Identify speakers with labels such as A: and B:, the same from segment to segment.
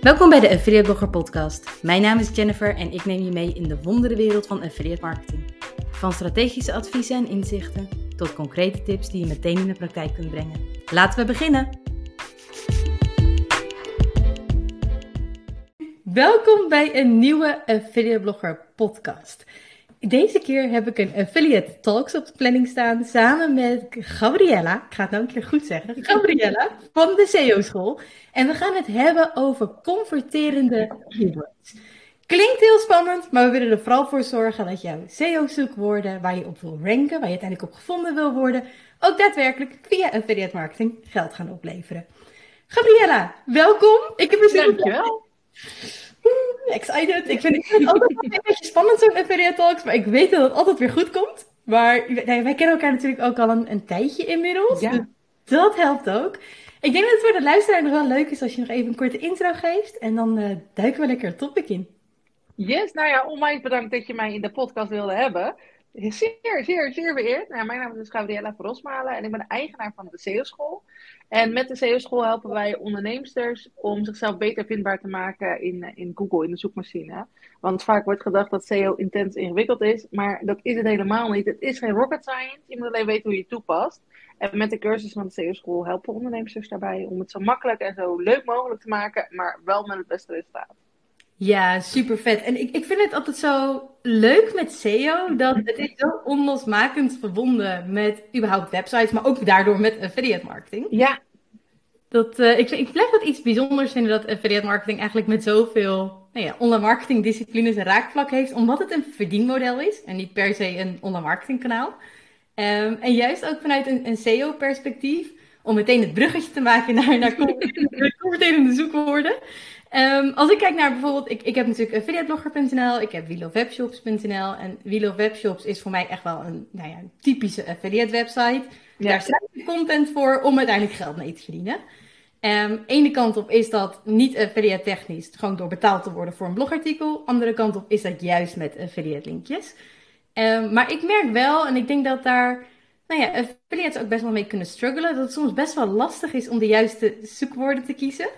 A: Welkom bij de Affiliate Blogger Podcast. Mijn naam is Jennifer en ik neem je mee in de wonderenwereld van affiliate marketing. Van strategische adviezen en inzichten tot concrete tips die je meteen in de praktijk kunt brengen. Laten we beginnen! Welkom bij een nieuwe Affiliate Blogger Podcast. Deze keer heb ik een Affiliate Talks op de planning staan samen met Gabriella. Ik ga het nou een keer goed zeggen. Gabriella van de SEO School. En we gaan het hebben over converterende keywords. Klinkt heel spannend, maar we willen er vooral voor zorgen dat jouw SEO-zoekwoorden, waar je op wil ranken, waar je uiteindelijk op gevonden wil worden, ook daadwerkelijk via affiliate marketing geld gaan opleveren. Gabriella, welkom. Ik heb er zin
B: Dankjewel.
A: Excited. Ik vind, het altijd een beetje spannend zo'n affiliate talks, maar ik weet dat het altijd weer goed komt. Maar wij kennen elkaar natuurlijk ook al een, een tijdje inmiddels. Ja. Dus dat helpt ook. Ik denk dat het voor de luisteraar nog wel leuk is als je nog even een korte intro geeft. En dan uh, duiken we lekker het topic in.
B: Yes, nou ja, onwijs bedankt dat je mij in de podcast wilde hebben. Zeer, zeer, zeer vereerd. Nou, mijn naam is dus Gabriella van Rosmalen en ik ben de eigenaar van de SEO-school. En met de SEO-school helpen wij onderneemsters om zichzelf beter vindbaar te maken in, eh, in Google, in de zoekmachine. Want vaak wordt gedacht dat SEO intens ingewikkeld is, maar dat is het helemaal niet. Het is geen rocket science, je moet alleen weten hoe je het toepast. En met de cursus van de SEO-school helpen onderneemsters daarbij om het zo makkelijk en zo leuk mogelijk te maken, maar wel met het beste resultaat.
A: Ja, super vet. En ik, ik vind het altijd zo leuk met SEO, dat het is zo onlosmakend verbonden met überhaupt websites, maar ook daardoor met affiliate marketing.
B: Ja.
A: Dat, uh, ik, ik blijf dat iets bijzonders vinden dat affiliate marketing eigenlijk met zoveel nou ja, online marketing disciplines een raakvlak heeft, omdat het een verdienmodel is en niet per se een online marketing kanaal. Um, en juist ook vanuit een, een SEO-perspectief, om meteen het bruggetje te maken naar, naar converterende zoekwoorden. Um, als ik kijk naar bijvoorbeeld, ik, ik heb natuurlijk affiliateblogger.nl, ik heb wheelofwebshops.nl en wheelofwebshops is voor mij echt wel een, nou ja, typische affiliate website. Ja. Daar schrijf ik content voor om uiteindelijk geld mee te verdienen. Um, ene kant op is dat niet affiliate technisch, gewoon door betaald te worden voor een blogartikel. Andere kant op is dat juist met affiliate linkjes. Um, maar ik merk wel, en ik denk dat daar nou ja, affiliates ook best wel mee kunnen struggelen, dat het soms best wel lastig is om de juiste zoekwoorden te kiezen.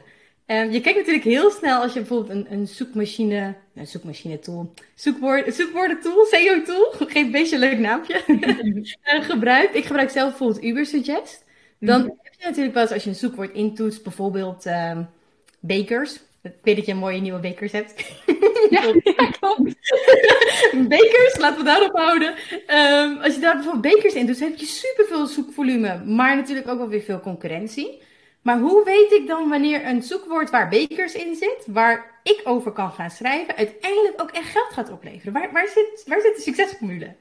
A: Um, je kijkt natuurlijk heel snel als je bijvoorbeeld een, een zoekmachine, een zoekmachine tool, zoekwoord, zoekwoorden tool, SEO tool, geef een beetje een leuk naamje, uh, gebruikt. Ik gebruik zelf bijvoorbeeld Ubersuggest. Dan mm -hmm. heb je natuurlijk wel eens als je een zoekwoord intoetst, bijvoorbeeld um, bakers. Ik weet dat je mooie nieuwe bakers hebt.
B: Ja, klopt.
A: bakers, laten we daarop houden. Um, als je daar bijvoorbeeld bakers in doet, heb je superveel zoekvolume, maar natuurlijk ook wel weer veel concurrentie. Maar hoe weet ik dan wanneer een zoekwoord waar bekers in zit, waar ik over kan gaan schrijven, uiteindelijk ook echt geld gaat opleveren? Waar, waar, zit, waar zit de succesformule?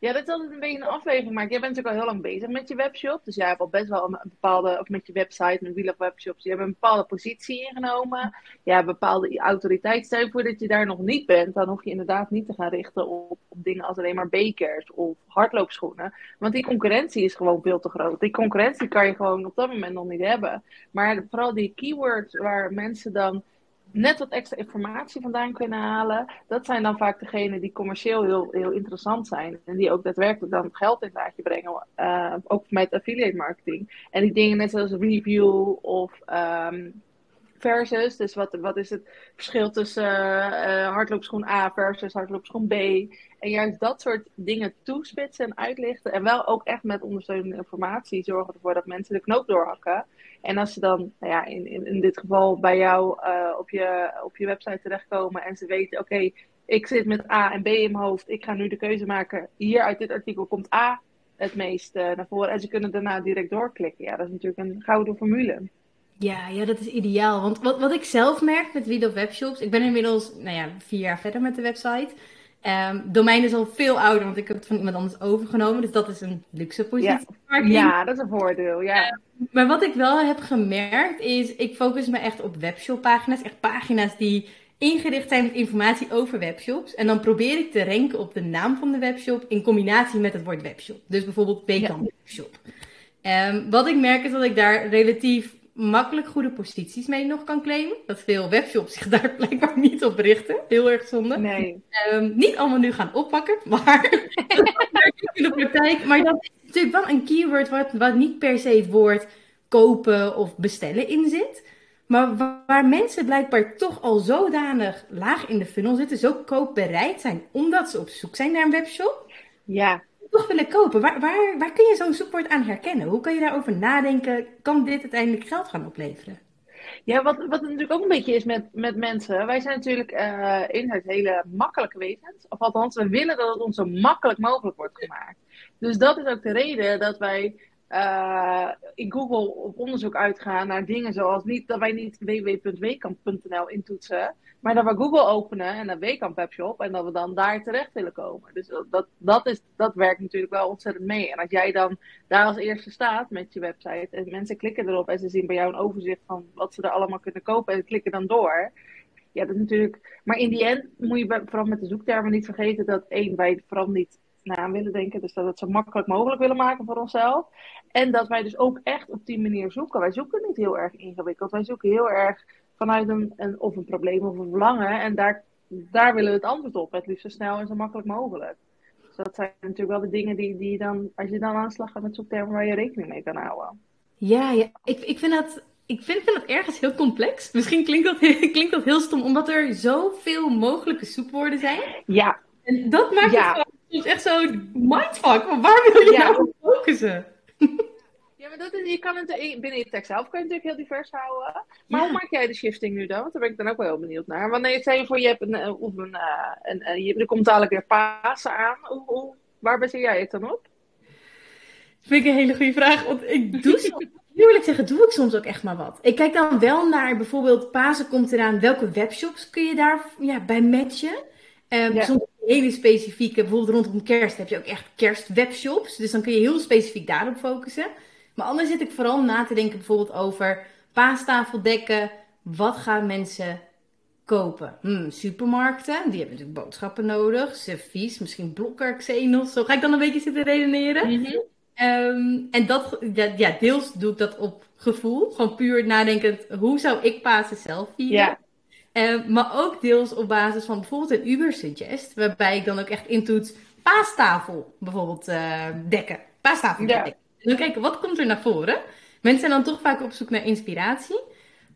B: Ja, dat is altijd een beetje een afweging. Maar jij bent natuurlijk al heel lang bezig met je webshop. Dus jij hebt al best wel een bepaalde, of met je website, met Wheel of Webshops, je hebt een bepaalde positie ingenomen. Je hebt bepaalde autoriteit. Stel je voor dat je daar nog niet bent, dan hoef je inderdaad niet te gaan richten op, op dingen als alleen maar bekers of hardloopschoenen. Want die concurrentie is gewoon veel te groot. Die concurrentie kan je gewoon op dat moment nog niet hebben. Maar vooral die keywords waar mensen dan net wat extra informatie vandaan kunnen halen. Dat zijn dan vaak degenen die commercieel heel, heel interessant zijn. En die ook daadwerkelijk dan geld in het laadje brengen. Uh, ook met affiliate marketing. En die dingen net zoals review of um, versus. Dus wat, wat is het verschil tussen uh, hardloopschoen A versus hardloopschoen B. En juist dat soort dingen toespitsen en uitlichten. En wel ook echt met ondersteunende informatie zorgen ervoor dat mensen de knoop doorhakken. En als ze dan, nou ja, in, in, in dit geval bij jou uh, op, je, op je website terechtkomen en ze weten, oké, ik zit met A en B in mijn hoofd, ik ga nu de keuze maken. Hier uit dit artikel komt A het meest uh, naar voren. En ze kunnen daarna direct doorklikken. Ja, dat is natuurlijk een gouden formule.
A: Ja, ja, dat is ideaal. Want wat, wat ik zelf merk met Wido Webshops, ik ben inmiddels nou ja, vier jaar verder met de website. Um, domein is al veel ouder, want ik heb het van iemand anders overgenomen. Dus dat is een luxe positie.
B: Ja, ja dat is een voordeel. Ja.
A: Uh, maar wat ik wel heb gemerkt is, ik focus me echt op webshoppagina's. Echt pagina's die ingericht zijn met informatie over webshops. En dan probeer ik te ranken op de naam van de webshop in combinatie met het woord webshop. Dus bijvoorbeeld ja. Webshop. Um, wat ik merk is dat ik daar relatief makkelijk goede posities mee nog kan claimen. Dat veel webshops zich daar blijkbaar niet op richten. Heel erg zonde.
B: Nee.
A: Um, niet allemaal nu gaan oppakken, maar in de praktijk. Maar dat is natuurlijk wel een keyword wat, wat niet per se het woord kopen of bestellen in zit. Maar waar mensen blijkbaar toch al zodanig laag in de funnel zitten, zo koopbereid zijn, omdat ze op zoek zijn naar een webshop,
B: ja.
A: Toch willen kopen. Waar, waar, waar kun je zo'n zoekwoord aan herkennen? Hoe kan je daarover nadenken? Kan dit uiteindelijk geld gaan opleveren?
B: Ja, wat, wat natuurlijk ook een beetje is met, met mensen. Wij zijn natuurlijk uh, in het hele makkelijke wezens. Of althans, we willen dat het ons zo makkelijk mogelijk wordt gemaakt. Dus dat is ook de reden dat wij uh, in Google op onderzoek uitgaan naar dingen zoals niet, dat wij niet www.wekamp.nl intoetsen, maar dat we Google openen en een Wekamp webshop en dat we dan daar terecht willen komen. Dus dat, dat, is, dat werkt natuurlijk wel ontzettend mee. En als jij dan daar als eerste staat met je website en mensen klikken erop en ze zien bij jou een overzicht van wat ze er allemaal kunnen kopen en klikken dan door. Ja, dat is natuurlijk. Maar in die end moet je vooral met de zoektermen niet vergeten dat één, wij vooral niet na willen denken. Dus dat we het zo makkelijk mogelijk willen maken voor onszelf. En dat wij dus ook echt op die manier zoeken. Wij zoeken niet heel erg ingewikkeld. Wij zoeken heel erg vanuit een, een of een probleem of een verlangen. En daar, daar willen we het antwoord op. Het liefst zo snel en zo makkelijk mogelijk. Dus dat zijn natuurlijk wel de dingen die, die dan, als je dan aanslag gaat met zoektermen, waar je rekening mee kan houden.
A: Ja, ja. Ik, ik vind dat ik vind, vind het ergens heel complex. Misschien klinkt dat, klinkt dat heel stom, omdat er zoveel mogelijke zoekwoorden zijn.
B: Ja.
A: En dat maakt ja. het is echt zo'n mindfuck. Waar wil je ja. nou op focussen?
B: Ja, maar dat is, je kan het binnen je tekst zelf kan je natuurlijk heel divers houden. Maar hoe maak jij de shifting nu dan? Want daar ben ik dan ook wel heel benieuwd naar. Wanneer stel je voor, je hebt een, eh, of een, een, een, je, er komt dadelijk weer Pasen aan. Hoe, hoe, waar baseer jij het dan op?
A: Dat vind ik een hele goede vraag. Want ik doe soms, eerlijk zeggen, doe ik soms ook echt maar wat. Ik kijk dan wel naar bijvoorbeeld Pasen komt eraan. Welke webshops kun je daar ja, bij matchen? Um, ja. Soms hele specifieke, bijvoorbeeld rondom kerst heb je ook echt kerstwebshops. Dus dan kun je heel specifiek daarop focussen. Maar anders zit ik vooral na te denken bijvoorbeeld over paastafeldekken. Wat gaan mensen kopen? Hmm, supermarkten, die hebben natuurlijk boodschappen nodig. Servies, misschien blokker, Xenos. Zo ga ik dan een beetje zitten redeneren. Mm -hmm. en dat, ja, deels doe ik dat op gevoel. Gewoon puur nadenkend, hoe zou ik Pasen zelf vieren? Ja. Uh, maar ook deels op basis van bijvoorbeeld een Uber Suggest, waarbij ik dan ook echt intoets paastafel bijvoorbeeld uh, dekken. Paastafel dekken. En dan kijken, wat komt er naar voren? Mensen zijn dan toch vaak op zoek naar inspiratie.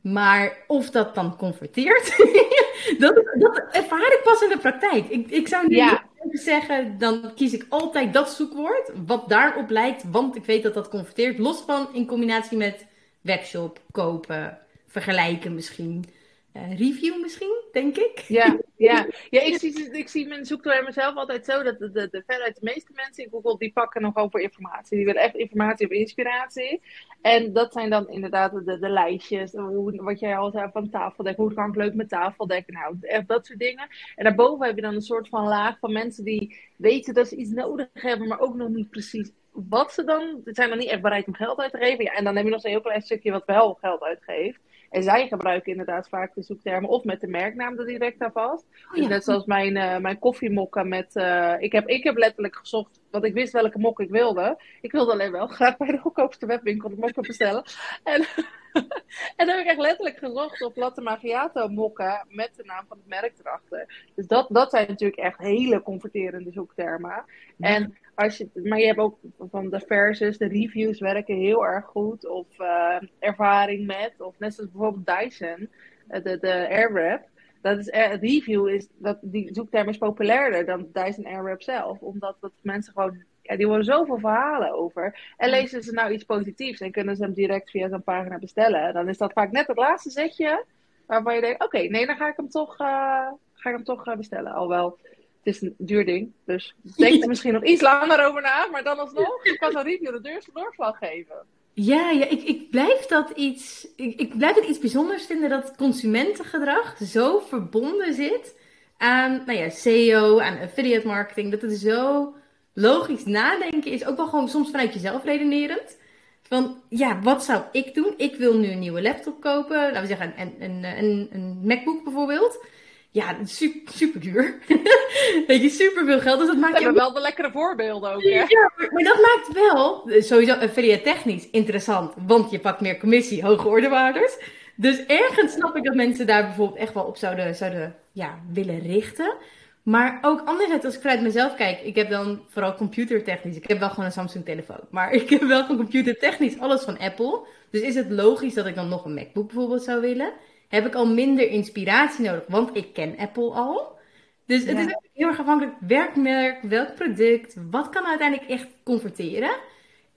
A: Maar of dat dan converteert, dat, dat ervaar ik pas in de praktijk. Ik, ik zou niet ja. zeggen, dan kies ik altijd dat zoekwoord, wat daarop lijkt, want ik weet dat dat converteert. Los van in combinatie met webshop, kopen, vergelijken misschien. Uh, review misschien, denk ik.
B: Ja, ja. ja ik, zie, ik zie mijn mezelf altijd zo dat de, de, de, veruit de meeste mensen in Google die pakken nog over informatie. Die willen echt informatie of inspiratie. En dat zijn dan inderdaad de, de lijstjes, hoe, wat jij al zei van tafeldekken. Hoe kan ik leuk met tafeldekken? Nou, echt dat soort dingen. En daarboven heb je dan een soort van laag van mensen die weten dat ze iets nodig hebben, maar ook nog niet precies wat ze dan. Ze zijn nog niet echt bereid om geld uit te geven. Ja, en dan heb je nog een heel klein stukje wat wel geld uitgeeft. En zij gebruiken inderdaad vaak de zoektermen of met de merknaam er direct aan vast. Oh, dus net zoals mijn, uh, mijn koffiemokken met... Uh, ik, heb, ik heb letterlijk gezocht, want ik wist welke mok ik wilde. Ik wilde alleen wel graag bij de goedkoopste webwinkel de mokken bestellen. En, en dan heb ik echt letterlijk gezocht op latte macchiato mokken met de naam van het merk erachter. Dus dat, dat zijn natuurlijk echt hele converterende zoektermen. En als je, maar je hebt ook van de versus, de reviews werken heel erg goed. Of uh, ervaring met, of net zoals bijvoorbeeld Dyson, uh, de, de Airwrap. Dat is, uh, review is, dat, die zoekterm is populairder dan Dyson Airwrap zelf. Omdat dat mensen gewoon, ja, die horen zoveel verhalen over. En lezen ze nou iets positiefs en kunnen ze hem direct via zo'n pagina bestellen. Dan is dat vaak net het laatste zetje waarvan je denkt, oké, nee, dan ga ik hem toch, ga ik hem toch bestellen. Alhoewel het is een duur ding, dus denk er misschien nog iets langer over na, maar dan alsnog, je kan zo'n review de doorslag geven.
A: Ja, ja ik, ik, blijf dat iets, ik, ik blijf het iets bijzonders vinden dat consumentengedrag zo verbonden zit aan nou ja, SEO, aan affiliate marketing. Dat het zo logisch nadenken is, ook wel gewoon soms vanuit jezelf redenerend. Van ja, wat zou ik doen? Ik wil nu een nieuwe laptop kopen, laten we zeggen een, een, een, een MacBook bijvoorbeeld. Ja, super, super duur. Weet je, super veel geld. Dus dat maakt
B: We hebben wel de lekkere voorbeelden ook. Hè?
A: Ja, maar dat maakt wel sowieso affiliate technisch interessant. Want je pakt meer commissie, hoge ordewaarders. Dus ergens snap ik dat mensen daar bijvoorbeeld echt wel op zouden, zouden ja, willen richten. Maar ook anderzijds, als ik vanuit mezelf kijk, ik heb dan vooral computertechnisch. Ik heb wel gewoon een Samsung telefoon. Maar ik heb wel gewoon computertechnisch alles van Apple. Dus is het logisch dat ik dan nog een MacBook bijvoorbeeld zou willen? Heb ik al minder inspiratie nodig, want ik ken Apple al. Dus het is heel erg afhankelijk werkmerk, welk product, wat kan uiteindelijk echt converteren.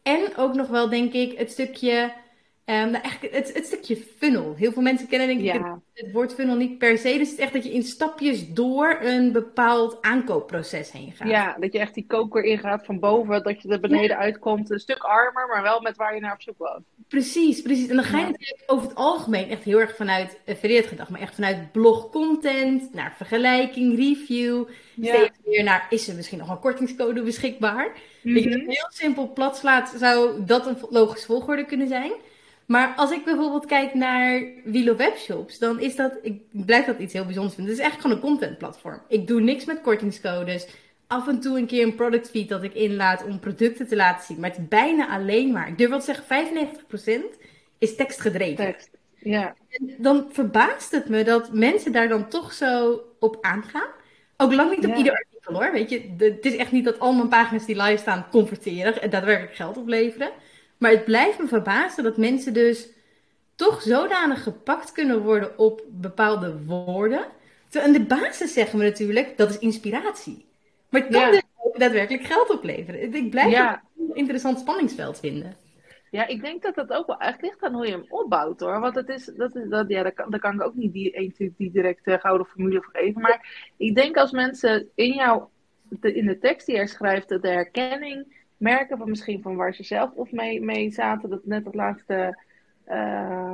A: En ook nog wel, denk ik, het stukje Um, nou, eigenlijk het, het, stukje funnel. Heel veel mensen kennen denk ik het, het, woord funnel niet per se. Dus het is echt dat je in stapjes door een bepaald aankoopproces heen gaat.
B: Ja, dat je echt die koker ingaat van boven, dat je er beneden uitkomt. Een stuk armer, maar wel met waar je naar op zoek was.
A: Precies, precies. En dan ga je natuurlijk over het algemeen echt heel erg vanuit affiliate gedacht. Maar echt vanuit blog content, naar vergelijking, review. Steeds meer naar, is er misschien nog een kortingscode beschikbaar? Mm -hmm. Dat je het heel simpel plat slaat, zou dat een logische volgorde kunnen zijn. Maar als ik bijvoorbeeld kijk naar Wilo Webshops, dan is dat, ik blijf dat iets heel bijzonders vinden. Het is eigenlijk gewoon een contentplatform. Ik doe niks met kortingscodes. Af en toe een keer een product feed dat ik inlaat om producten te laten zien. Maar het is bijna alleen maar, ik durf wel te zeggen, 95% is tekstgedreven.
B: Tekst, ja.
A: En dan verbaast het me dat mensen daar dan toch zo op aangaan. Ook lang niet op ieder artikel hoor. Weet je, het is echt niet dat al mijn pagina's die live staan converteren en daadwerkelijk geld opleveren. Maar het blijft me verbazen dat mensen dus toch zodanig gepakt kunnen worden op bepaalde woorden. Terwijl in de basis zeggen we natuurlijk, dat is inspiratie. Maar het kan dus ook daadwerkelijk geld opleveren. Ik blijf ja. een interessant spanningsveld vinden.
B: Ja, ik denk dat dat ook wel echt ligt aan hoe je hem opbouwt hoor. Want het is, dat is, dat, ja, daar, kan, daar kan ik ook niet die, die direct uh, gouden formule voor geven. Maar ik denk als mensen in jou, in de tekst die jij schrijft, de herkenning merken van misschien van waar ze zelf of mee, mee zaten. Dat net het laatste, uh,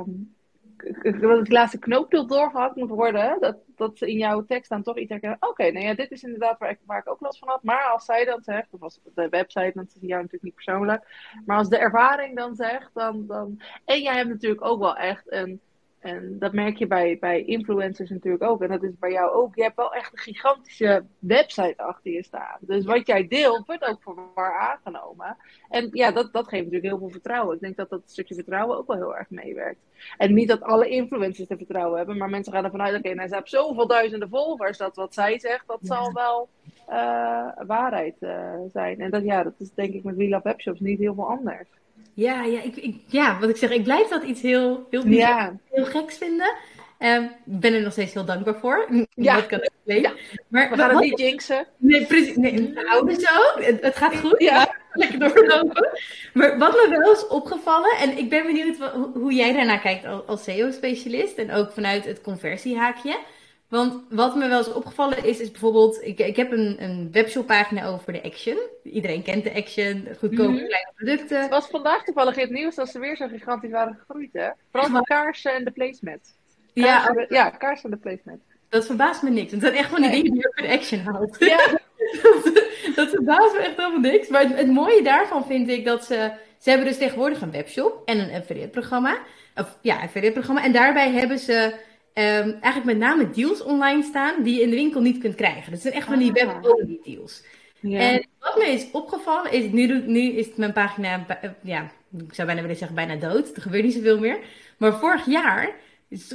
B: het laatste knooppunt doorgehakt moet worden. Dat, dat ze in jouw tekst dan toch iets herkennen. Oké, nou ja, dit is inderdaad waar ik, waar ik ook last van had. Maar als zij dan zegt, of als de website, dan is jou natuurlijk niet persoonlijk. Maar als de ervaring dan zegt, dan, dan... En jij hebt natuurlijk ook wel echt een en dat merk je bij, bij influencers natuurlijk ook. En dat is bij jou ook. Je hebt wel echt een gigantische website achter je staan. Dus wat jij deelt, wordt ook voor waar aangenomen. En ja, dat, dat geeft natuurlijk heel veel vertrouwen. Ik denk dat dat stukje vertrouwen ook wel heel erg meewerkt. En niet dat alle influencers er vertrouwen hebben, maar mensen gaan ervan uit: oké, okay, nou, ze hebben zoveel duizenden volgers. Dat wat zij zegt, dat zal wel uh, waarheid uh, zijn. En dat, ja, dat is denk ik met We Webshops niet heel veel anders.
A: Ja, ja, ik, ik, ja, wat ik zeg, ik blijf dat iets heel, heel, ja. heel geks vinden. Um, ik ben er nog steeds heel dankbaar voor.
B: Ja. Dat kan ik ja. Maar, We gaan het niet jinxen.
A: Nee, precies. Nee, nou, zo. Het, het gaat goed. Ja. Lekker doorlopen. Maar wat me wel is opgevallen, en ik ben benieuwd hoe jij daarnaar kijkt als SEO-specialist en ook vanuit het conversiehaakje. Want wat me wel eens opgevallen is, is bijvoorbeeld, ik, ik heb een, een webshoppagina over de Action. Iedereen kent de Action, goedkope mhm. kleine producten.
B: Het was vandaag toevallig in het nieuws dat ze weer zo gigantisch waren gegroeid, hè? Vooral de kaarsen en de placemat.
A: Ja,
B: de, ja, kaarsen en de placemat.
A: Dat verbaast me niks. Het zijn echt van die dingen die je de Action houdt. Ja. dat, dat verbaast me echt helemaal niks. Maar het, het, mooie daarvan vind ik dat ze... Ze hebben dus tegenwoordig een webshop en een affiliate programma. Of ja, affiliate programma. En daarbij hebben ze um, eigenlijk met name deals online staan die je in de winkel niet kunt krijgen. Dat zijn echt van die ah. web-only deals. Ja. En wat me is opgevallen is, nu, nu is mijn pagina, eh, ja, ik zou bijna willen zeggen bijna dood. Er gebeurt niet zoveel meer. Maar vorig jaar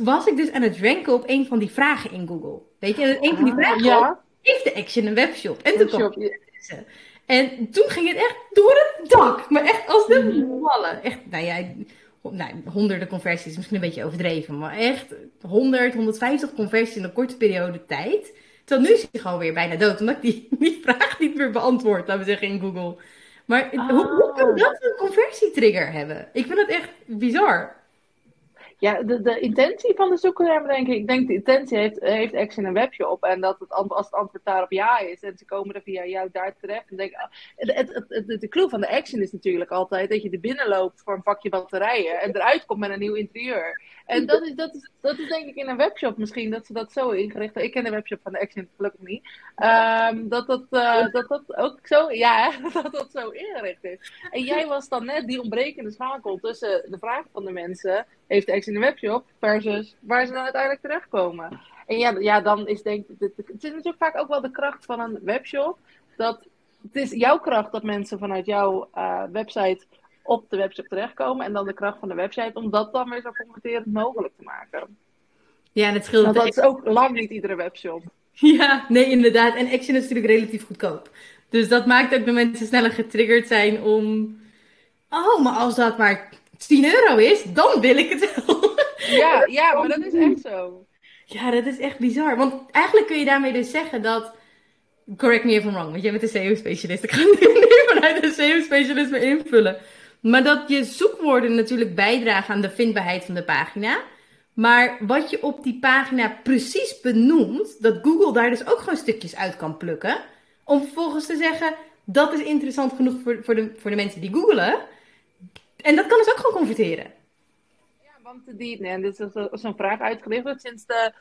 A: was ik dus aan het ranken op een van die vragen in Google. Weet je, en een van die ah, vragen ja. heeft de Action een webshop? En toen kwam En toen ging het echt door het dak. Maar echt als de mhm. wallen. Echt, nou ja, nou, honderden conversies, misschien een beetje overdreven, maar echt 100, 150 conversies in een korte periode tijd. Terwijl nu is hij gewoon weer bijna dood, omdat ik die, die vraag niet meer beantwoord, laten we zeggen, in Google. Maar hoe, hoe kan oh. dat een conversietrigger hebben? Ik vind het echt bizar.
B: Ja, de, de intentie van de zoeker, denk ik. Ik denk de intentie heeft, heeft Action een webshop. En dat het, als het antwoord daarop ja is en ze komen er via jou daar terecht. En denk, het, het, het, de clue van de Action is natuurlijk altijd dat je er binnen loopt voor een vakje batterijen. En eruit komt met een nieuw interieur. En dat is, dat, is, dat is denk ik in een webshop misschien, dat ze dat zo ingericht hebben. Ik ken de webshop van de Action gelukkig niet. Um, dat, dat, uh, dat dat ook zo, ja, dat dat zo ingericht is. En jij was dan net die ontbrekende schakel tussen de vraag van de mensen, heeft de Action een webshop, versus waar ze dan uiteindelijk terechtkomen. En ja, ja dan is denk ik, het is natuurlijk vaak ook wel de kracht van een webshop, dat het is jouw kracht dat mensen vanuit jouw uh, website op de webshop terechtkomen. En dan de kracht van de website om dat dan weer zo converterend mogelijk te maken.
A: Ja, en het scheelt.
B: dat is ook lang niet iedere webshop.
A: Ja, nee, inderdaad. En Action is natuurlijk relatief goedkoop. Dus dat maakt ook dat mensen sneller getriggerd zijn om. Oh, maar als dat maar 10 euro is, dan wil ik het wel.
B: Ja, ja, maar dat is echt zo.
A: Ja, dat is echt bizar. Want eigenlijk kun je daarmee dus zeggen dat. Correct me if I'm wrong, want jij bent een SEO-specialist. Ik ga nu vanuit een SEO-specialisme invullen. Maar dat je zoekwoorden natuurlijk bijdragen aan de vindbaarheid van de pagina. Maar wat je op die pagina precies benoemt, dat Google daar dus ook gewoon stukjes uit kan plukken. Om vervolgens te zeggen, dat is interessant genoeg voor, voor, de, voor de mensen die googelen. En dat kan dus ook gewoon converteren.
B: Ja, want die, nee, dit is zo'n vraag uitgelicht sinds de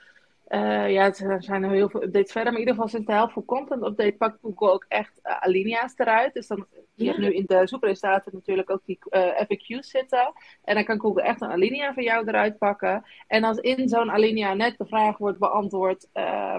B: uh, ja, er zijn heel veel updates verder. Maar in ieder geval sinds de helft van content update pakt Google ook echt uh, alinea's eruit. Dus dan, je hebt nu in de zoekresultaten natuurlijk ook die uh, FAQ's zitten. En dan kan Google echt een alinea van jou eruit pakken. En als in zo'n alinea net de vraag wordt beantwoord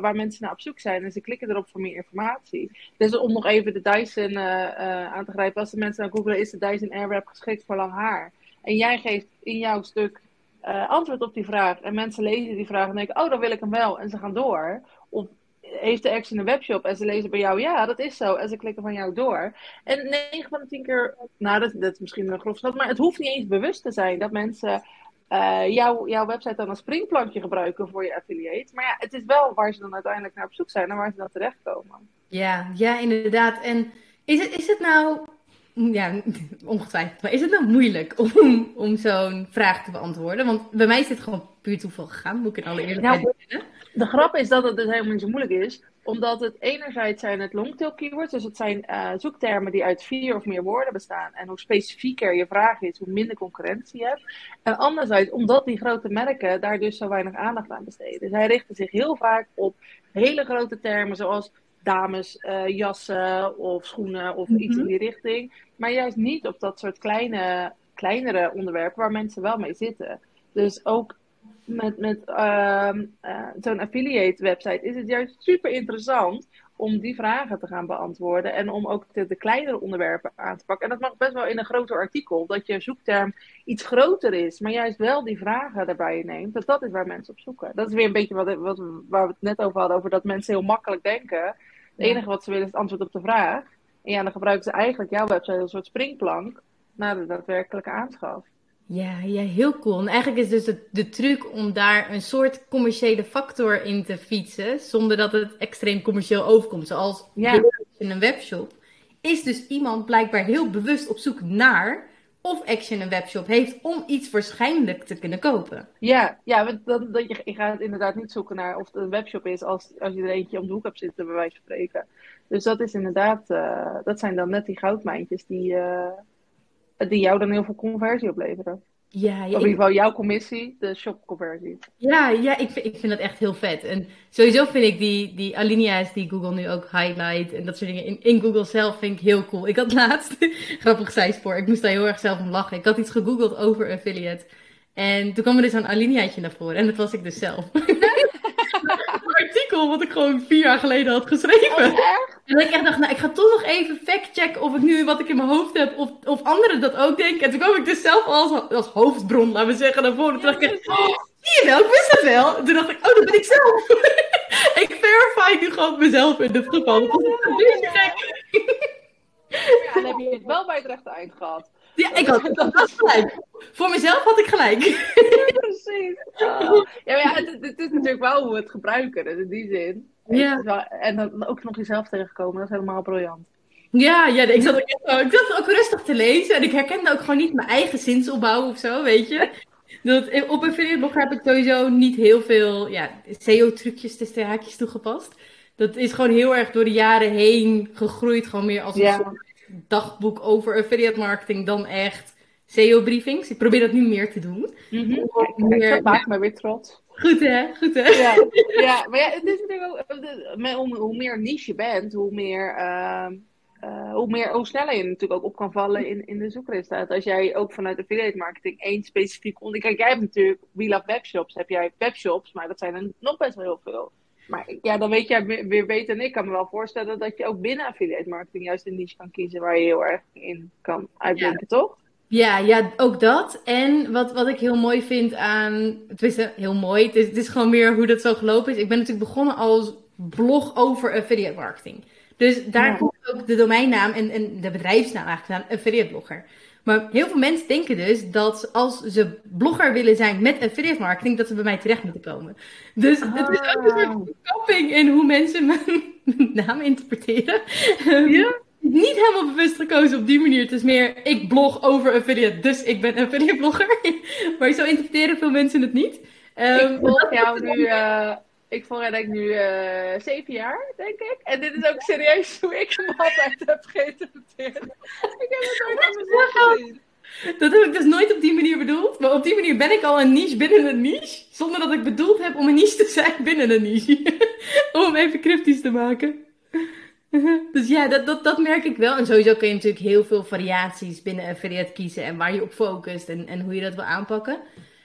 B: waar mensen naar op zoek zijn. En ze klikken erop voor meer informatie. Dus om nog even de Dyson aan te grijpen. Als de mensen naar googlen, is de Dyson Airwrap geschikt voor lang haar? En jij geeft in jouw stuk uh, antwoord op die vraag. En mensen lezen die vraag en denken, oh, dan wil ik hem wel. En ze gaan door. Of heeft de Action een webshop en ze lezen bij jou, ja, dat is zo. En ze klikken van jou door. En 9 van de 10 keer, nou, dat, dat is misschien een grof schat, maar het hoeft niet eens bewust te zijn dat mensen uh, jou, jouw website dan als springplankje gebruiken voor je affiliate. Maar ja, het is wel waar ze dan uiteindelijk naar op zoek zijn en waar ze dan terechtkomen.
A: Ja, ja, inderdaad. En is het, is het nou ja, ongetwijfeld. Maar is het nou moeilijk om, om zo'n vraag te beantwoorden? Want bij mij is dit gewoon puur toeval gegaan, moet ik in alle eerlijkheid
B: nou, zeggen. De grap is dat het dus helemaal niet zo moeilijk is. Omdat het enerzijds zijn het longtail keywords. Dus het zijn uh, zoektermen die uit vier of meer woorden bestaan. En hoe specifieker je vraag is, hoe minder concurrentie je hebt. En anderzijds, omdat die grote merken daar dus zo weinig aandacht aan besteden. Zij richten zich heel vaak op hele grote termen zoals dames uh, jassen of schoenen of iets in mhm. die richting. Maar juist niet op dat soort kleine, kleinere onderwerpen waar mensen wel mee zitten. Dus ook met, met uh, uh, zo'n affiliate website is het juist super interessant om die vragen te gaan beantwoorden. En om ook de, de, kleinere onderwerpen aan te pakken. En dat mag best wel in een groter artikel. Dat je zoekterm iets groter is. Maar juist wel die vragen erbij neemt. Dat dat is waar mensen op zoeken. Dat is weer een beetje wat, wat, waar we het net over hadden. Over dat mensen heel makkelijk denken. Het enige wat ze willen is het antwoord op de vraag. En ja, dan gebruiken ze eigenlijk jouw website als een soort springplank naar de daadwerkelijke aanschaf.
A: Ja, ja, heel cool. En eigenlijk is dus de, de truc om daar een soort commerciële factor in te fietsen, zonder dat het extreem commercieel overkomt. Zoals ja. in een webshop. Is dus iemand blijkbaar heel bewust op zoek naar of Action een webshop heeft om iets waarschijnlijk te kunnen kopen.
B: Ja, ja dat, je, je gaat inderdaad niet zoeken naar of het een webshop is als, als je om de hoek hebt zitten, bij wijze van spreken. Dus dat is inderdaad, uh, dat zijn dan net die goudmijntjes die, uh, die jou dan heel veel conversie opleveren. Ja, ja, in ieder geval jouw commissie, de shopconversie.
A: Ja, ja ik, vind, ik vind dat echt heel vet. En sowieso vind ik die, die alinea's die Google nu ook highlight en dat soort dingen in, in Google zelf vind ik heel cool. Ik had laatst, grappig zijspoor, ik moest daar heel erg zelf om lachen. Ik had iets gegoogeld over affiliate. En toen kwam er dus een alineaatje naar voren en dat was ik dus zelf. artikel wat ik gewoon vier jaar geleden had geschreven. Oh, en ik echt dacht, nou, ik ga toch nog even factchecken of ik nu wat ik in mijn hoofd heb, of, of anderen dat ook denken. En toen kwam ik dus zelf als, als hoofdbron, laten we zeggen, naar voren. Toen dacht ik, zie je wel, ik wist het wel. toen dacht ik, oh, dat ben ik zelf. ik verify nu gewoon mezelf in dit geval. Dat is een.
B: Ja, dan heb je het wel bij het rechte eind gehad.
A: Ja, ik had, dat gelijk. Voor mezelf had ik gelijk.
B: precies. Oh. Ja, maar ja, het, het, is natuurlijk wel hoe we het gebruiken, dus in die zin. Ja. En dan ook nog jezelf tegenkomen, dat is helemaal briljant.
A: Ja, ja ik, zat ook, ik zat ook rustig te lezen en ik herkende ook gewoon niet mijn eigen zinsopbouw of zo, weet je. Dat, op een blog heb ik sowieso niet heel veel ja, SEO-trucjes tussen haakjes toegepast. Dat is gewoon heel erg door de jaren heen gegroeid, gewoon meer als een soort dagboek over affiliate marketing dan echt SEO-briefings. Ik probeer dat nu meer te doen.
B: Mm -hmm. meer, maakt me weer trots.
A: Goed hè, goed hè.
B: Ja, ja maar ja, het is natuurlijk ook, hoe, hoe meer niche je bent, hoe meer... Uh, uh, hoe, meer, hoe sneller je natuurlijk ook op kan vallen in, in de zoekresultaten. Als jij ook vanuit affiliate marketing één specifiek onderwerp... Kijk, jij hebt natuurlijk We Love Webshops, heb jij webshops, maar dat zijn er nog best wel heel veel. Maar ja, dan weet jij weer beter dan ik. kan me wel voorstellen dat je ook binnen affiliate marketing juist een niche kan kiezen waar je heel erg in kan uitblinken, toch?
A: Ja, ja, ook dat. En wat, wat ik heel mooi vind aan. Het is heel mooi. Het is, het is gewoon meer hoe dat zo gelopen is. Ik ben natuurlijk begonnen als blog over affiliate marketing. Dus daar
B: Ja.
A: komt ook de domeinnaam en, en de bedrijfsnaam eigenlijk aan, affiliate blogger. Maar heel veel mensen denken dus dat als ze blogger willen zijn met affiliate marketing, dat ze bij mij terecht moeten komen. Dus het is ook een soort
B: Ah.
A: verkapping in hoe mensen mijn naam interpreteren.
B: Ja?
A: Niet helemaal bewust gekozen op die manier. Het is meer, ik blog over affiliate, dus ik ben affiliate blogger. maar zo interpreteren veel mensen het niet. Ehm,
B: ik volg jou nu, eh, ik volg ik nu eh, zeven jaar, denk ik. En dit is ook serieus hoe ik hem altijd heb geïnterpreteerd. Ik heb het nooit aan mezelf gezien.
A: Dat heb ik dus nooit op die manier bedoeld. Maar op die manier ben ik al een niche binnen een niche. Zonder dat ik bedoeld heb om een niche te zijn binnen een niche. om hem even cryptisch te maken. Dus ja, dat, dat, dat merk ik wel. En sowieso kun je natuurlijk heel veel variaties binnen affiliate kiezen. En waar je op focust en, en hoe je dat wil aanpakken.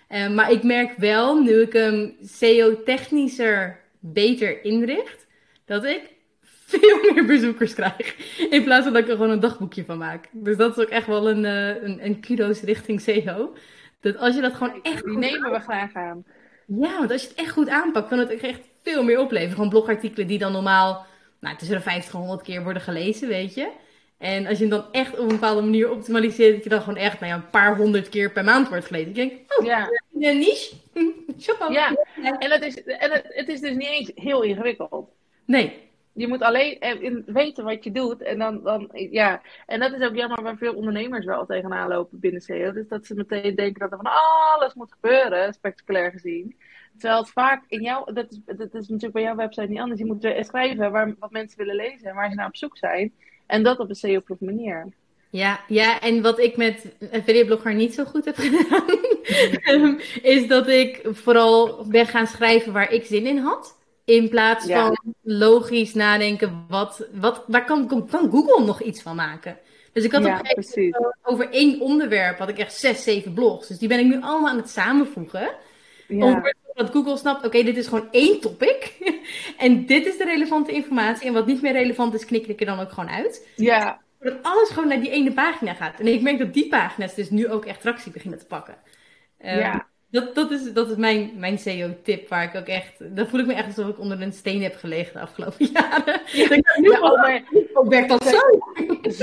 A: Eh, maar ik merk wel, nu ik hem SEO-technischer beter inricht, dat ik veel meer bezoekers krijg. In plaats van dat ik er gewoon een dagboekje van maak. Dus dat is ook echt wel een, eh, een, een kudo's richting SEO. Dat als je dat gewoon echt
B: Die
A: goed
B: nemen we graag aan.
A: ja, want als je het echt goed aanpakt, kan het echt veel meer opleveren. Gewoon blogartikelen die dan normaal nou, tussen de 50 en 100 keer worden gelezen, weet je. En als je hem dan echt op een bepaalde manier optimaliseert, dat je dan gewoon echt nou ja, een paar honderd keer per maand wordt gelezen. Ik denk, oh,
B: Ja,
A: een niche?
B: Ja. en, het is, en het, het is dus niet eens heel ingewikkeld.
A: Nee,
B: Je moet alleen eh, weten wat je doet. En dan, dan, ja. En dat is ook jammer waar veel ondernemers wel tegenaan lopen binnen SEO. Dus dat ze meteen denken dat er van alles moet gebeuren, spectaculair gezien. Terwijl het vaak in jou, dat is, dat is natuurlijk bij jouw website niet anders. Je moet schrijven waar, wat mensen willen lezen en waar ze naar op zoek zijn. En dat op een SEO-proof manier.
A: Ja, ja, en wat ik met affiliate blogger niet zo goed heb gedaan, is dat ik vooral ben gaan schrijven waar ik zin in had. In plaats
B: Ja.
A: van logisch nadenken, wat, wat, waar kan, kan Google nog iets van maken? Dus ik had op een gegeven moment over één onderwerp had ik echt zes, zeven blogs. Dus die ben ik nu allemaal aan het samenvoegen.
B: Ja.
A: Om dat Google snapt, oké, dit is gewoon één topic. en dit is de relevante informatie. En wat niet meer relevant is, knik ik er dan ook gewoon uit.
B: ja,
A: Dat alles gewoon naar die ene pagina gaat. En ik merk dat die pagina's dus nu ook echt tractie beginnen te pakken. Ehm,
B: ja.
A: Dat, dat is, dat is mijn, mijn SEO-tip, waar ik ook echt... Dan voel ik me echt alsof ik onder een steen heb gelegen de afgelopen jaren. Ja. Ik denk, nu
B: oh, maar
A: ook werkt dat zo.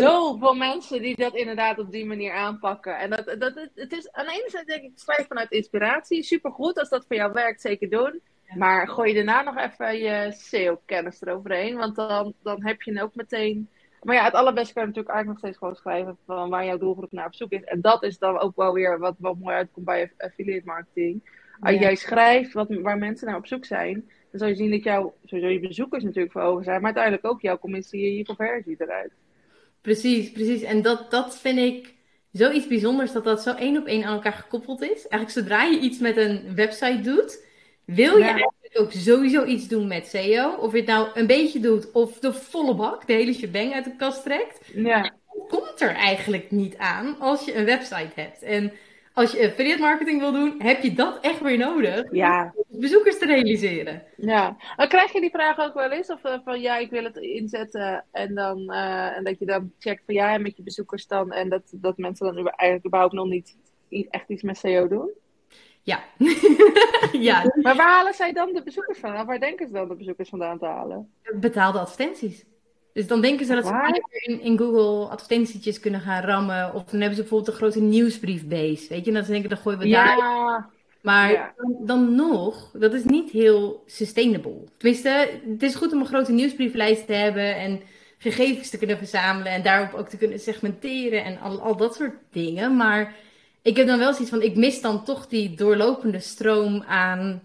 B: zoveel mensen die dat inderdaad op die manier aanpakken. En dat, dat, het, het is aan de ene zijde denk ik schrijf vanuit inspiratie. Supergoed als dat voor jou werkt, zeker doen. Maar gooi daarna nog even je SEO-kennis eroverheen. Want dan, dan heb je ook meteen... Maar ja, het allerbeste kan je natuurlijk eigenlijk nog steeds gewoon schrijven van waar jouw doelgroep naar op zoek is. En dat is dan ook wel weer wat, wat mooi uitkomt bij affiliate marketing. Als
A: Ja.
B: jij schrijft wat, waar mensen naar op zoek zijn, dan zal je zien dat jouw, sowieso je bezoekers natuurlijk voor ogen zijn, maar uiteindelijk ook jouw commissie en je conversie eruit.
A: Precies, precies. En dat, dat vind ik zoiets bijzonders, dat dat zo één op één aan elkaar gekoppeld is. Eigenlijk zodra je iets met een website doet, wil je eigenlijk ook sowieso iets doen met SEO. Of je het nou een beetje doet of de volle bak, de hele shebang uit de kast trekt.
B: Ja,
A: komt er eigenlijk niet aan als je een website hebt. En als je affiliate marketing wil doen, heb je dat echt weer nodig
B: ja,
A: om bezoekers te realiseren.
B: ja. Dan krijg je die vraag ook wel eens? Of eh, van ja, ik wil het inzetten en, dan, eh, en dat je dan checkt van ja, en met je bezoekers dan. En dat, dat mensen dan eigenlijk überhaupt nog niet echt iets met SEO doen.
A: Ja. ja,
B: Maar waar halen zij dan de bezoekers vandaan? Waar denken ze dan de bezoekers vandaan te halen?
A: betaalde advertenties. Dus dan denken ze dat ze
B: Waar?
A: in, in Google advertentietjes kunnen gaan rammen. Of dan hebben ze bijvoorbeeld een grote nieuwsbriefbase. Weet je, en dan denken ze, dan gooien we daar
B: Ja,
A: Maar
B: Ja.
A: dan, dan nog, dat is niet heel sustainable. Tenminste, het is goed om een grote nieuwsbrieflijst te hebben en gegevens te kunnen verzamelen en daarop ook te kunnen segmenteren en al, al dat soort dingen. Maar ik heb dan wel zoiets van, ik mis dan toch die doorlopende stroom aan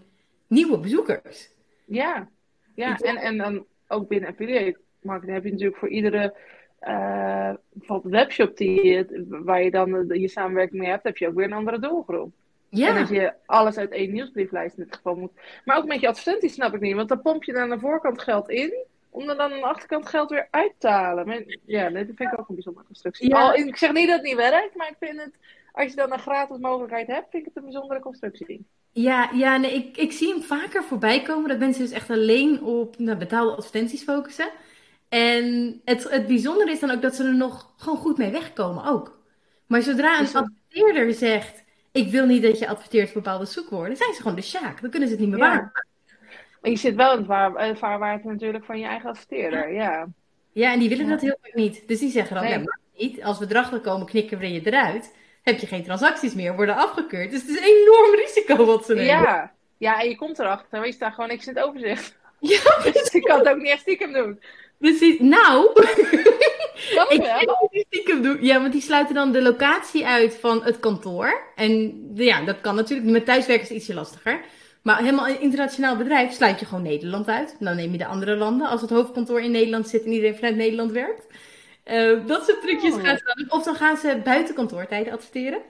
A: nieuwe bezoekers.
B: Ja, ja. En, en dan ook binnen affiliate marketing heb je natuurlijk voor iedere eh, bijvoorbeeld webshop die je, waar je dan je samenwerking mee hebt, heb je ook weer een andere doelgroep. En
A: Ja,
B: als je alles uit één nieuwsbrieflijst in dit geval moet. Maar ook met je advertenties snap ik niet, want dan pomp je dan aan de voorkant geld in. Om er dan aan de achterkant geld weer uit te halen. Maar, ja, dat vind ik ook een bijzondere constructie.
A: Ja.
B: Al, ik zeg niet dat het niet werkt, maar ik vind het, als je dan een gratis mogelijkheid hebt, vind ik het een bijzondere constructie.
A: ja, ja nee, ik, ik zie hem vaker voorbij komen dat mensen dus echt alleen op nou, betaalde advertenties focussen. En het, het bijzondere is dan ook dat ze er nog gewoon goed mee wegkomen ook. Maar zodra een adverteerder zegt, ik wil niet dat je adverteert op bepaalde zoekwoorden, zijn ze gewoon de sjaak. Dan kunnen ze het niet meer
B: Ja.
A: waarmaken.
B: Maar je zit wel in het waar, vaarwater natuurlijk van je eigen adverteerder, ja.
A: Ja, en die willen dat heel vaak niet. Dus die zeggen dan, nee. ja, niet. Als we erachter komen, knikken we je eruit. Heb je geen transacties meer, worden afgekeurd. Dus het is een enorm risico wat ze nemen.
B: Ja, ja en je komt erachter, maar je staat gewoon niks in het overzicht. Ja, dus je kan het ook niet echt stiekem doen.
A: Precies. Nou, kan ik wel. stiekem doen. Ja, want die sluiten dan de locatie uit van het kantoor. En ja, dat kan natuurlijk. Met thuiswerken is ietsje lastiger. Maar helemaal een internationaal bedrijf sluit je gewoon Nederland uit. Dan neem je de andere landen. Als het hoofdkantoor in Nederland zit en iedereen vanuit Nederland werkt. Uh, dat soort trucjes oh. gaan ze dan. Of dan gaan ze buiten kantoortijden adverteren.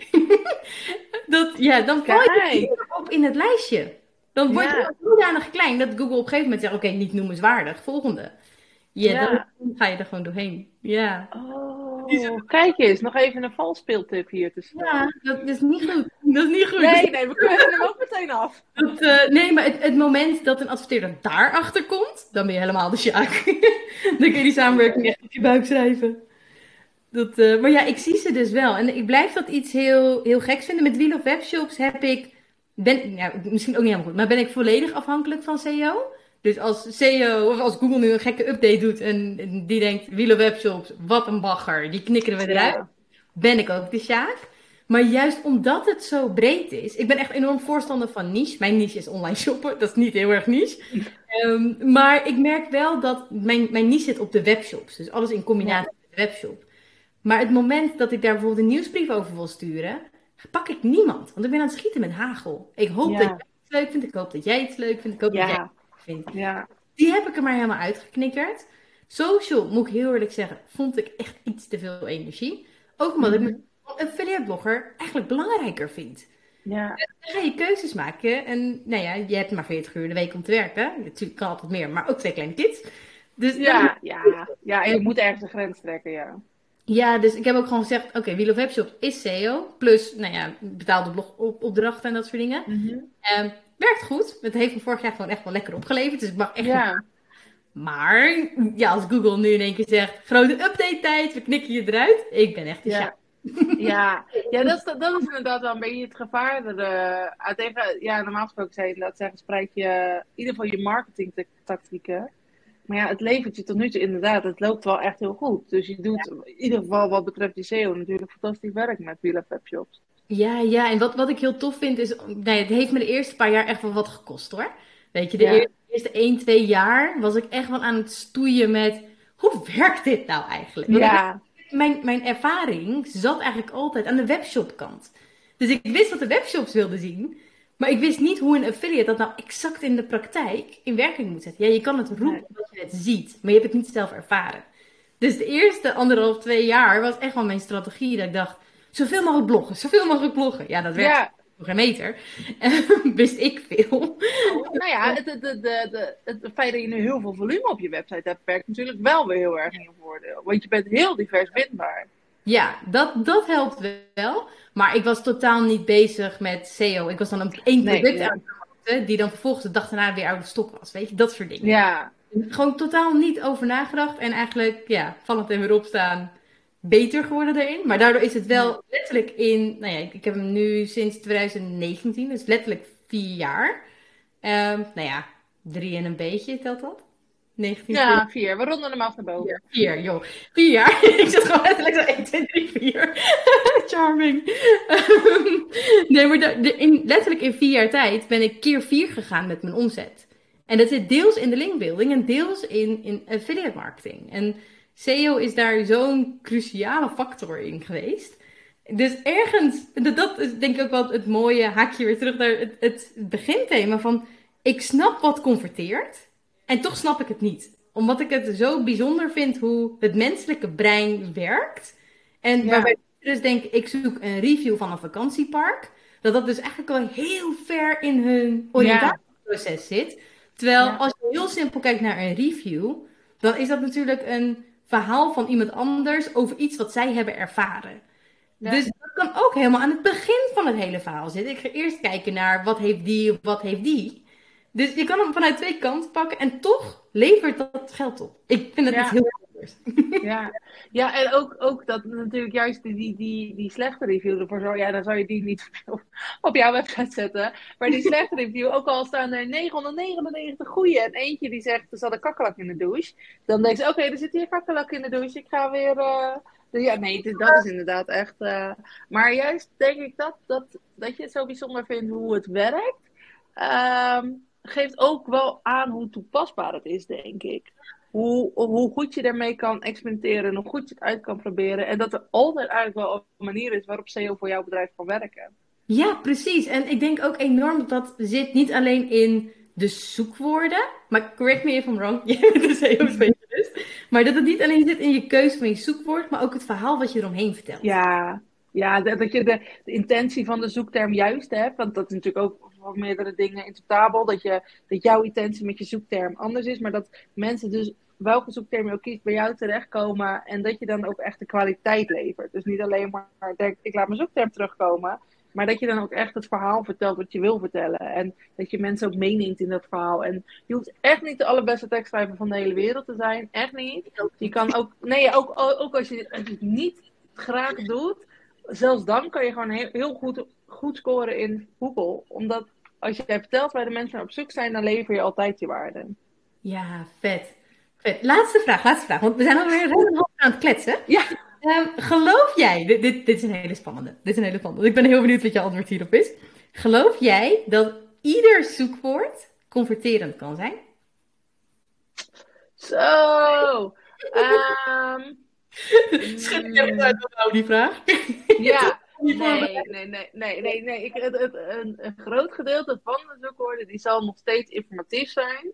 A: dat, ja, dan val je op in het lijstje. Dan word je zodanig klein dat Google op een gegeven moment zegt: Oké, niet noemenswaardig. Volgende. Ja, dan ga je er gewoon doorheen. Ja.
B: Oh, kijk eens, nog even een valspeeltip hier tussen.
A: Ja, dat is niet goed. Dat is niet goed.
B: Nee, nee, we kunnen hem ook meteen af.
A: Dat, uh, nee, maar het, het, moment dat een adverteerder daarachter komt, dan ben je helemaal de sjaak. dan kun je die samenwerking echt op je buik schrijven. Dat, uh, maar ja, ik zie ze dus wel. En ik blijf dat iets heel, heel geks vinden. Met Wheel of Webshops heb ik, ben, ja, misschien ook niet helemaal goed, maar ben ik volledig afhankelijk van SEO. Dus als CEO of als Google nu een gekke update doet en die denkt, Wheel Webshops, wat een bagger, die knikken we eruit, ben ik ook de Sjaak. Maar juist omdat het zo breed is, ik ben echt enorm voorstander van niche. Mijn niche is online shoppen, dat is niet heel erg niche. um, maar ik merk wel dat mijn, mijn niche zit op de webshops, dus alles in combinatie met de webshop. Maar het moment dat ik daar bijvoorbeeld een nieuwsbrief over wil sturen, pak ik niemand. Want ik ben aan het schieten met hagel. Ik hoop dat jij het leuk vindt, ik hoop dat jij het leuk vindt, ik hoop dat jij ja. Die heb ik er maar helemaal uitgeknikkerd. Social, moet ik heel eerlijk zeggen, vond ik echt iets te veel energie. Ook omdat ik mhm. een affiliate blogger eigenlijk belangrijker vind. Ja. Dan ga je keuzes maken. En nou ja, je hebt maar 40 uur in de week om te werken. Natuurlijk kan altijd meer, maar ook twee kleine kids. Dus
B: ja, ja, ja, en je moet ergens een grens trekken, ja.
A: Ja, dus ik heb ook gewoon gezegd, oké, okay, Wheel of Webshop is SEO. Plus, nou ja, betaalde blogopdrachten en dat soort dingen. Mm werkt goed. Het heeft me vorig jaar gewoon echt wel lekker opgeleverd. Dus ik mag echt. Ja. Maar ja, als Google nu in één keer zegt: grote update tijd, we knikken je eruit. Ik ben echt
B: ja. Ja, ja dat, is, dat is inderdaad wel een beetje het gevaar. Dat, uh, tegen, ja, normaal gesproken zei je dat zeggen, spreek je in ieder geval je marketingtactieken. Maar ja, het levert je tot nu toe inderdaad, het loopt wel echt heel goed. Dus je doet in ieder geval wat betreft je SEO natuurlijk fantastisch werk met Wheel Webshops.
A: Ja, ja, en wat, wat ik heel tof vind is, nee, het heeft me de eerste paar jaar echt wel wat gekost hoor. Weet je, de eerste 1, 2 jaar was ik echt wel aan het stoeien met, hoe werkt dit nou eigenlijk? ja. mijn, mijn ervaring zat eigenlijk altijd aan de webshopkant. Dus ik wist wat de webshops wilden zien, maar ik wist niet hoe een affiliate dat nou exact in de praktijk in werking moet zetten. Ja, je kan het roepen dat je het ziet, maar je hebt het niet zelf ervaren. Dus de eerste anderhalf, twee jaar was echt wel mijn strategie dat ik dacht, zoveel mogelijk bloggen, zoveel mogelijk bloggen. Ja, dat werkt. Ja. Geen meter. Wist ik veel.
B: nou ja, het, het, het, het, feit dat je nu heel veel volume op je website hebt, werkt natuurlijk wel weer heel erg in je voordeel. Want je bent heel divers vindbaar.
A: Ja, dat, dat helpt wel. Maar ik was totaal niet bezig met SEO. Ik was dan een één product nee, aan die dan vervolgens de dag daarna weer uit de stok was. Weet je, dat soort dingen. Ja. Gewoon totaal niet over nagedacht. En eigenlijk, ja, vallend en weer opstaan beter geworden erin. Maar daardoor is het wel letterlijk in. Nou ja, ik, heb hem nu sinds 2019, dus letterlijk vier jaar. Um, nou ja, drie en een beetje telt dat.
B: 19, ja, vier. We ronden hem af naar boven.
A: Vier, joh. Vier jaar. ik zit gewoon letterlijk zo 1, 2, 3, 4. Charming. nee, maar de, in, letterlijk in vier jaar tijd ben ik keer vier gegaan met mijn omzet. En dat zit deels in de linkbuilding en deels in, in affiliate marketing. En SEO is daar zo'n cruciale factor in geweest. Dus ergens, dat is denk ik ook wel het mooie haakje weer terug naar het, het beginthema van ik snap wat converteert en toch snap ik het niet. Omdat ik het zo bijzonder vind hoe het menselijke brein werkt. En waarbij ik dus denk, ik zoek een review van een vakantiepark. Dat dat dus eigenlijk al heel ver in hun oriëntatieproces zit. Terwijl als je heel simpel kijkt naar een review, dan is dat natuurlijk een verhaal van iemand anders over iets wat zij hebben ervaren. Dus dat kan ook helemaal aan het begin van het hele verhaal zitten. Ik ga eerst kijken naar wat heeft die of wat heeft die. Dus je kan hem vanuit twee kanten pakken en toch levert dat geld op. Ik vind dat ja. heel
B: Ja, ja en ook, ook dat natuurlijk juist die, die, die slechte review ervoor zorgen. Ja, dan zou je die niet op, jouw website zetten. Maar die slechte review, ook al staan er 999 goede en eentje die zegt er zat een kakkelak in de douche. Dan denk je, oké, er zit hier kakkelak in de douche. Ik ga weer. Uh... Ja, nee, dat is inderdaad echt. Uh... Maar juist denk ik dat, dat, dat je het zo bijzonder vindt hoe het werkt. Ehm, geeft ook wel aan hoe toepasbaar het is, denk ik hoe, hoe goed je daarmee kan experimenteren, hoe goed je het uit kan proberen. En dat er altijd eigenlijk wel een manier is waarop SEO voor jouw bedrijf kan werken.
A: Ja, precies. En ik denk ook enorm dat dat zit niet alleen in de zoekwoorden. Maar correct me if I'm wrong, je bent een SEO-specialist. Maar dat het niet alleen zit in je keuze van je zoekwoord, maar ook het verhaal wat je eromheen vertelt.
B: Ja, ja dat je de, de intentie van de zoekterm juist hebt. Want dat is natuurlijk ook voor meerdere dingen interpretabel. Dat, je, dat jouw intentie met je zoekterm anders is. Maar dat mensen dus welke zoekterm je ook kiest, bij jou terechtkomen. En dat je dan ook echt de kwaliteit levert. Dus niet alleen maar denk, ik laat mijn zoekterm terugkomen. Maar dat je dan ook echt het verhaal vertelt wat je wil vertellen. En dat je mensen ook meeneemt in dat verhaal. En je hoeft echt niet de allerbeste tekstschrijver van de hele wereld te zijn. Echt niet. Je kan ook, nee, ook, ook als, je, het niet graag doet. Zelfs dan kan je gewoon heel, heel goed, goed scoren in Google. Omdat als je vertelt waar de mensen op zoek zijn, dan lever je altijd je waarde.
A: Ja, vet. Laatste vraag, laatste vraag. Want we zijn alweer helemaal aan het kletsen.
B: Ja.
A: Um, geloof jij, dit, dit, dit, is een hele spannende. Dit is een hele spannende. Ik ben heel benieuwd wat je antwoord hierop is. Geloof jij dat ieder zoekwoord converterend kan zijn?
B: Zo. Um,
A: Schud je het uit nou die vraag?
B: Ja. Nee, nee, nee, nee, nee, nee. Ik, het, het, een, een groot gedeelte van de zoekwoorden die zal nog steeds informatief zijn.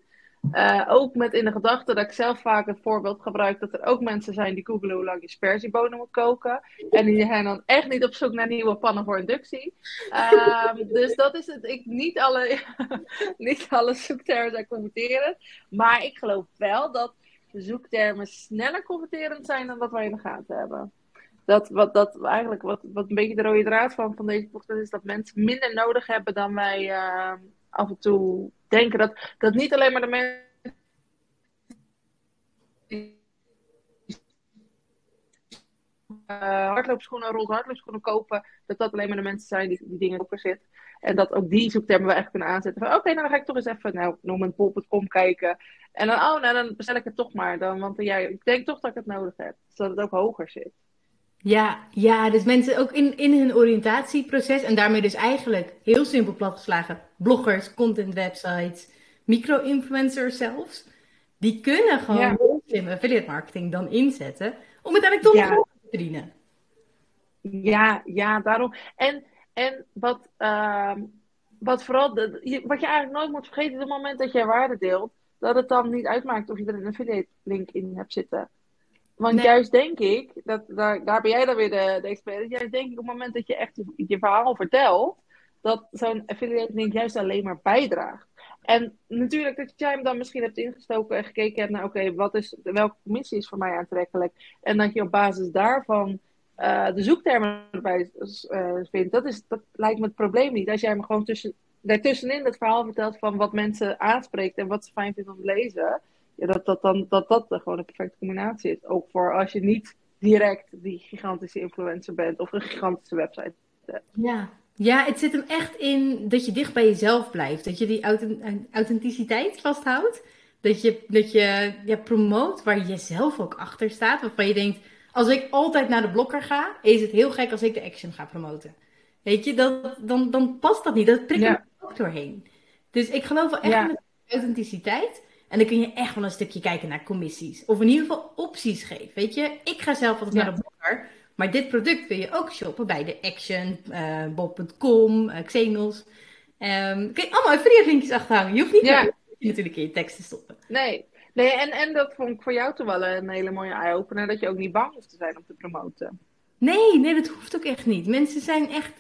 B: Uh, ook met in de gedachte dat ik zelf vaak het voorbeeld gebruik dat er ook mensen zijn die googelen hoe lang je spersiebonen moet koken. En die zijn dan echt niet op zoek naar nieuwe pannen voor inductie. Uh, dus dat is het. Ik, niet, alle, niet alle zoektermen zijn converterend. Maar ik geloof wel dat zoektermen sneller converterend zijn dan wat wij in de gaten hebben. Dat, wat, dat eigenlijk wat, wat een beetje de rode draad van, van deze podcast is dat mensen minder nodig hebben dan wij uh, af en toe denken. Dat, dat niet alleen maar de mensen. Uh, hardloopschoenen, roze hardloopschoenen kopen, dat dat alleen maar de mensen zijn die die dingen op zitten. En dat ook die zoektermen we echt kunnen aanzetten. Van oké, nou dan ga ik toch eens even, nou, noem een pol.com kijken. En dan, oh, nou dan bestel ik het toch maar. Dan, want ja, ik denk toch dat ik het nodig heb. Zodat het ook hoger zit.
A: Ja, ja, dus mensen ook in, in hun oriëntatieproces en daarmee dus eigenlijk heel simpel platgeslagen, bloggers, content websites, micro-influencers zelfs, die kunnen gewoon ja. slim affiliate marketing dan inzetten om uiteindelijk toch ja. te verdienen.
B: Ja, ja, daarom. En, en wat, uh, wat vooral, de, wat je eigenlijk nooit moet vergeten, op het moment dat jij waarde deelt, dat het dan niet uitmaakt of je er een affiliate link in hebt zitten. Want juist denk ik, dat, daar, daar ben jij dan weer de, de expert. Juist denk ik op het moment dat je echt je, je verhaal vertelt, dat zo'n affiliate link juist alleen maar bijdraagt. En natuurlijk dat jij hem dan misschien hebt ingestoken en gekeken hebt naar, oké, wat is welke commissie is voor mij aantrekkelijk? En dat je op basis daarvan uh, de zoektermen erbij uh, vindt. Dat, is, dat lijkt me het probleem niet. Als jij me gewoon tussen, daartussenin het verhaal vertelt van wat mensen aanspreekt en wat ze fijn vinden om te lezen ja, dat, dat, dan, dat dat gewoon een perfecte combinatie is. Ook voor als je niet direct die gigantische influencer bent of een gigantische website hebt.
A: Ja. ja, het zit hem echt in dat je dicht bij jezelf blijft. Dat je die authenticiteit vasthoudt. Dat je, dat je ja, promoot waar je zelf ook achter staat. Waarvan je denkt, als ik altijd naar de blokker ga, is het heel gek als ik de action ga promoten. Weet je, dat, dan, dan past dat niet. Dat prikt er ook doorheen. Dus ik geloof wel echt ja. in authenticiteit. En dan kun je echt wel een stukje kijken naar commissies. Of in ieder geval opties geven. Weet je, ik ga zelf altijd naar de blogger. Maar dit product kun je ook shoppen bij de Action, uh, eh, Bob.com, uh, eh, Xenos. Um, kun je allemaal affiliate linkjes achterhangen. Je hoeft niet ja. natuurlijk in je tekst te stoppen.
B: Nee, nee en, en dat vond ik voor jou toch wel een hele mooie eye-opener. Dat je ook niet bang hoeft te zijn om te promoten.
A: Nee, nee, dat hoeft ook echt niet. Mensen zijn echt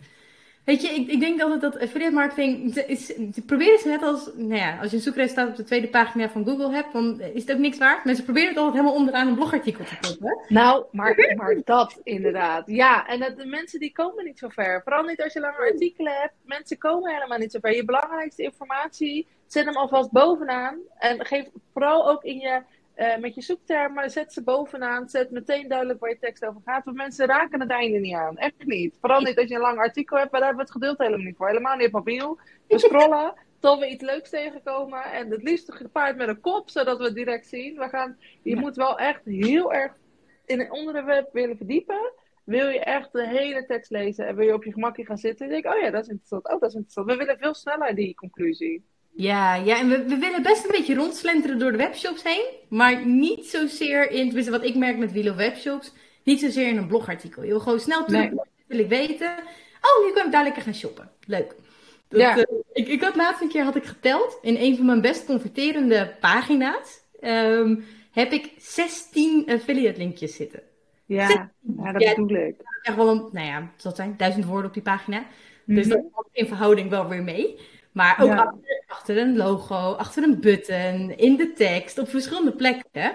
A: Weet je, ik, ik denk altijd dat affiliate marketing, is, proberen ze net als, nou ja, als je een zoekresultaat op de tweede pagina van Google hebt, dan is het ook niks waard. Mensen proberen het altijd helemaal onderaan een blogartikel te kloppen.
B: Nou, maar, maar dat inderdaad. Ja, en dat, de mensen die komen niet zo ver. Vooral niet als je lange artikelen hebt. Mensen komen helemaal niet zo ver. Je belangrijkste informatie, zet hem alvast bovenaan. En geef vooral ook in je eh, met je zoektermen, zet ze bovenaan, zet meteen duidelijk waar je tekst over gaat. Want mensen raken het einde niet aan. Echt niet. Vooral niet als je een lang artikel hebt, maar daar hebben we het geduld helemaal niet voor. Helemaal niet op mobiel. We scrollen tot we iets leuks tegenkomen. En het liefst gepaard met een kop, zodat we het direct zien. We gaan, je moet wel echt heel erg in een onderwerp willen verdiepen. Wil je echt de hele tekst lezen en wil je op je gemakje gaan zitten en denk oh ja, dat is interessant, oh dat is interessant. We willen veel sneller die conclusie.
A: Ja, ja en we, we willen best een beetje rondslenteren door de webshops heen, maar niet zozeer in, tenminste wat ik merk met Wheel of Webshops, niet zozeer in een blogartikel. Je wil gewoon snel terug, nee. wil ik weten. Oh, nu kan ik daar lekker gaan shoppen. Leuk. Dat, ja. Uh, ik, ik had laatst een keer had ik geteld in een van mijn best converterende pagina's. Um, heb ik 16 affiliate linkjes zitten.
B: Ja, ja dat ja, bedoel ik.
A: Echt wel een, nou ja, het zal zijn, duizend woorden op die pagina. Dus mm -hmm. dat in verhouding wel weer mee. Maar ook ja. achter, achter, een logo, achter een button, in de tekst, op verschillende plekken.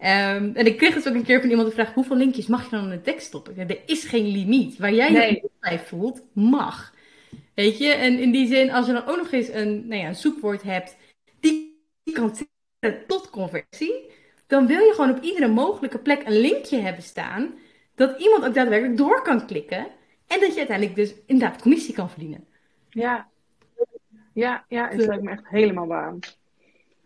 A: Um, en ik kreeg dus ook een keer van iemand de vraag: hoeveel linkjes mag je dan in de tekst stoppen? Er is geen limiet. Waar jij nee. je bij voelt, mag. Weet je? En in die zin, als je dan ook nog eens een, nou ja, een zoekwoord hebt die kan tot conversie, dan wil je gewoon op iedere mogelijke plek een linkje hebben staan. Dat iemand ook daadwerkelijk door kan klikken. En dat je uiteindelijk dus inderdaad commissie kan verdienen.
B: Ja, ja, ja het lijkt me echt helemaal waar.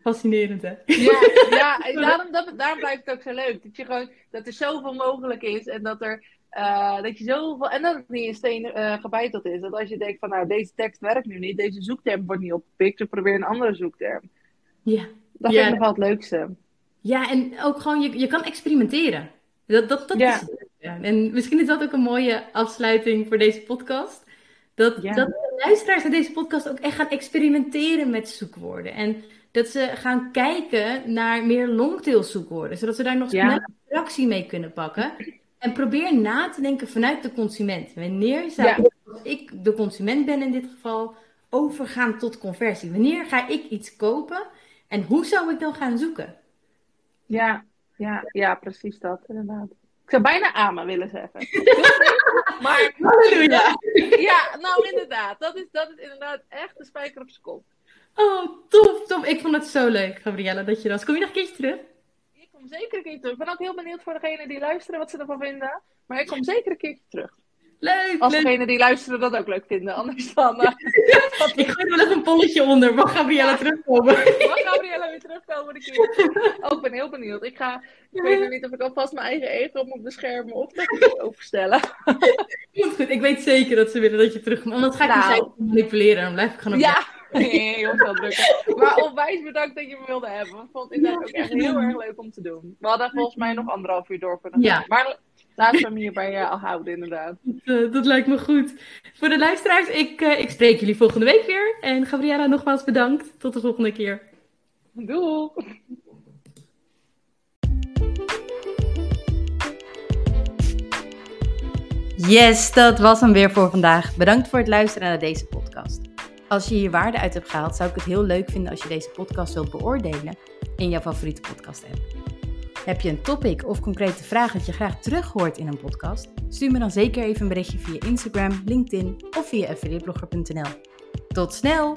A: Fascinerend, hè?
B: Ja, ja en daarom, dat, daarom blijft het ook zo leuk. Dat, je gewoon, dat er zoveel mogelijk is en dat er uh, dat je zoveel. En dat het niet in steen uh, gebeiteld is. Dat als je denkt van nou, deze tekst werkt nu niet, deze zoekterm wordt niet opgepikt, dan probeer een andere zoekterm.
A: Ja.
B: Dat
A: ja.
B: vind ik nog wel het leukste.
A: Ja, en ook gewoon, je, je kan experimenteren. Dat, dat, dat
B: ja.
A: is ja. En misschien is dat ook een mooie afsluiting voor deze podcast. Dat,
B: Ja.
A: dat luisteraars naar deze podcast ook echt gaan experimenteren met zoekwoorden. En dat ze gaan kijken naar meer longtail zoekwoorden. Zodat ze daar nog
B: Ja.
A: sneller interactie mee kunnen pakken. En probeer na te denken vanuit de consument. Wanneer zou
B: Ja.
A: ik de consument ben in dit geval, overgaan tot conversie? Wanneer ga ik iets kopen en hoe zou ik dan gaan zoeken?
B: Ja, ja, ja, precies dat, inderdaad. Ik zou bijna amen willen zeggen. maar,
A: Halleluja!
B: ja, nou inderdaad. Dat is, dat is inderdaad echt de spijker op zijn kop.
A: Oh, tof, tof. Ik vond het zo leuk, Gabriella, dat je dat was. Kom je nog een keertje terug?
B: Ik kom zeker een keer terug. Ik ben ook heel benieuwd voor degenen die luisteren wat ze ervan vinden. Maar ik kom zeker een keertje terug.
A: Leuk,
B: Als
A: leuk.
B: degenen die luisteren dat ook leuk vinden. Anders dan eh,
A: Ik gooi er wel even een polletje onder. Mag Gabriella terugkomen?
B: mag Gabriella weer terugkomen. de. Oh, ik ben heel benieuwd. Ik, ga, ik weet nog niet of ik alvast mijn eigen ego moet beschermen of dat ik openstellen.
A: Goed, goed. Ik weet zeker dat ze willen dat je terugkomt. Anders ga ik
B: Nou.
A: niet zijn manipuleren. Dan blijf ik gewoon op
B: Ja, nee, heel veel druk. Maar onwijs bedankt dat je me wilde hebben. Ik vond het inderdaad ook echt heel erg leuk om te doen. We hadden volgens mij nog anderhalf uur door kunnen gaan.
A: Ja.
B: Maar laten we hem hierbij eh, al houden, inderdaad.
A: Dat, eh, dat lijkt me goed. Voor de luisteraars, ik, eh, ik spreek jullie volgende week weer. En Gabriella, nogmaals bedankt. Tot de volgende keer.
B: Doei!
A: Yes, dat was hem weer voor vandaag. Bedankt voor het luisteren naar deze podcast. Als je hier waarde uit hebt gehaald, zou ik het heel leuk vinden als je deze podcast wilt beoordelen in jouw favoriete podcast app. Heb je een topic of concrete vraag dat je graag terug hoort in een podcast? Stuur me dan zeker even een berichtje via Instagram, LinkedIn of via affiliateblogger.nl. Tot snel!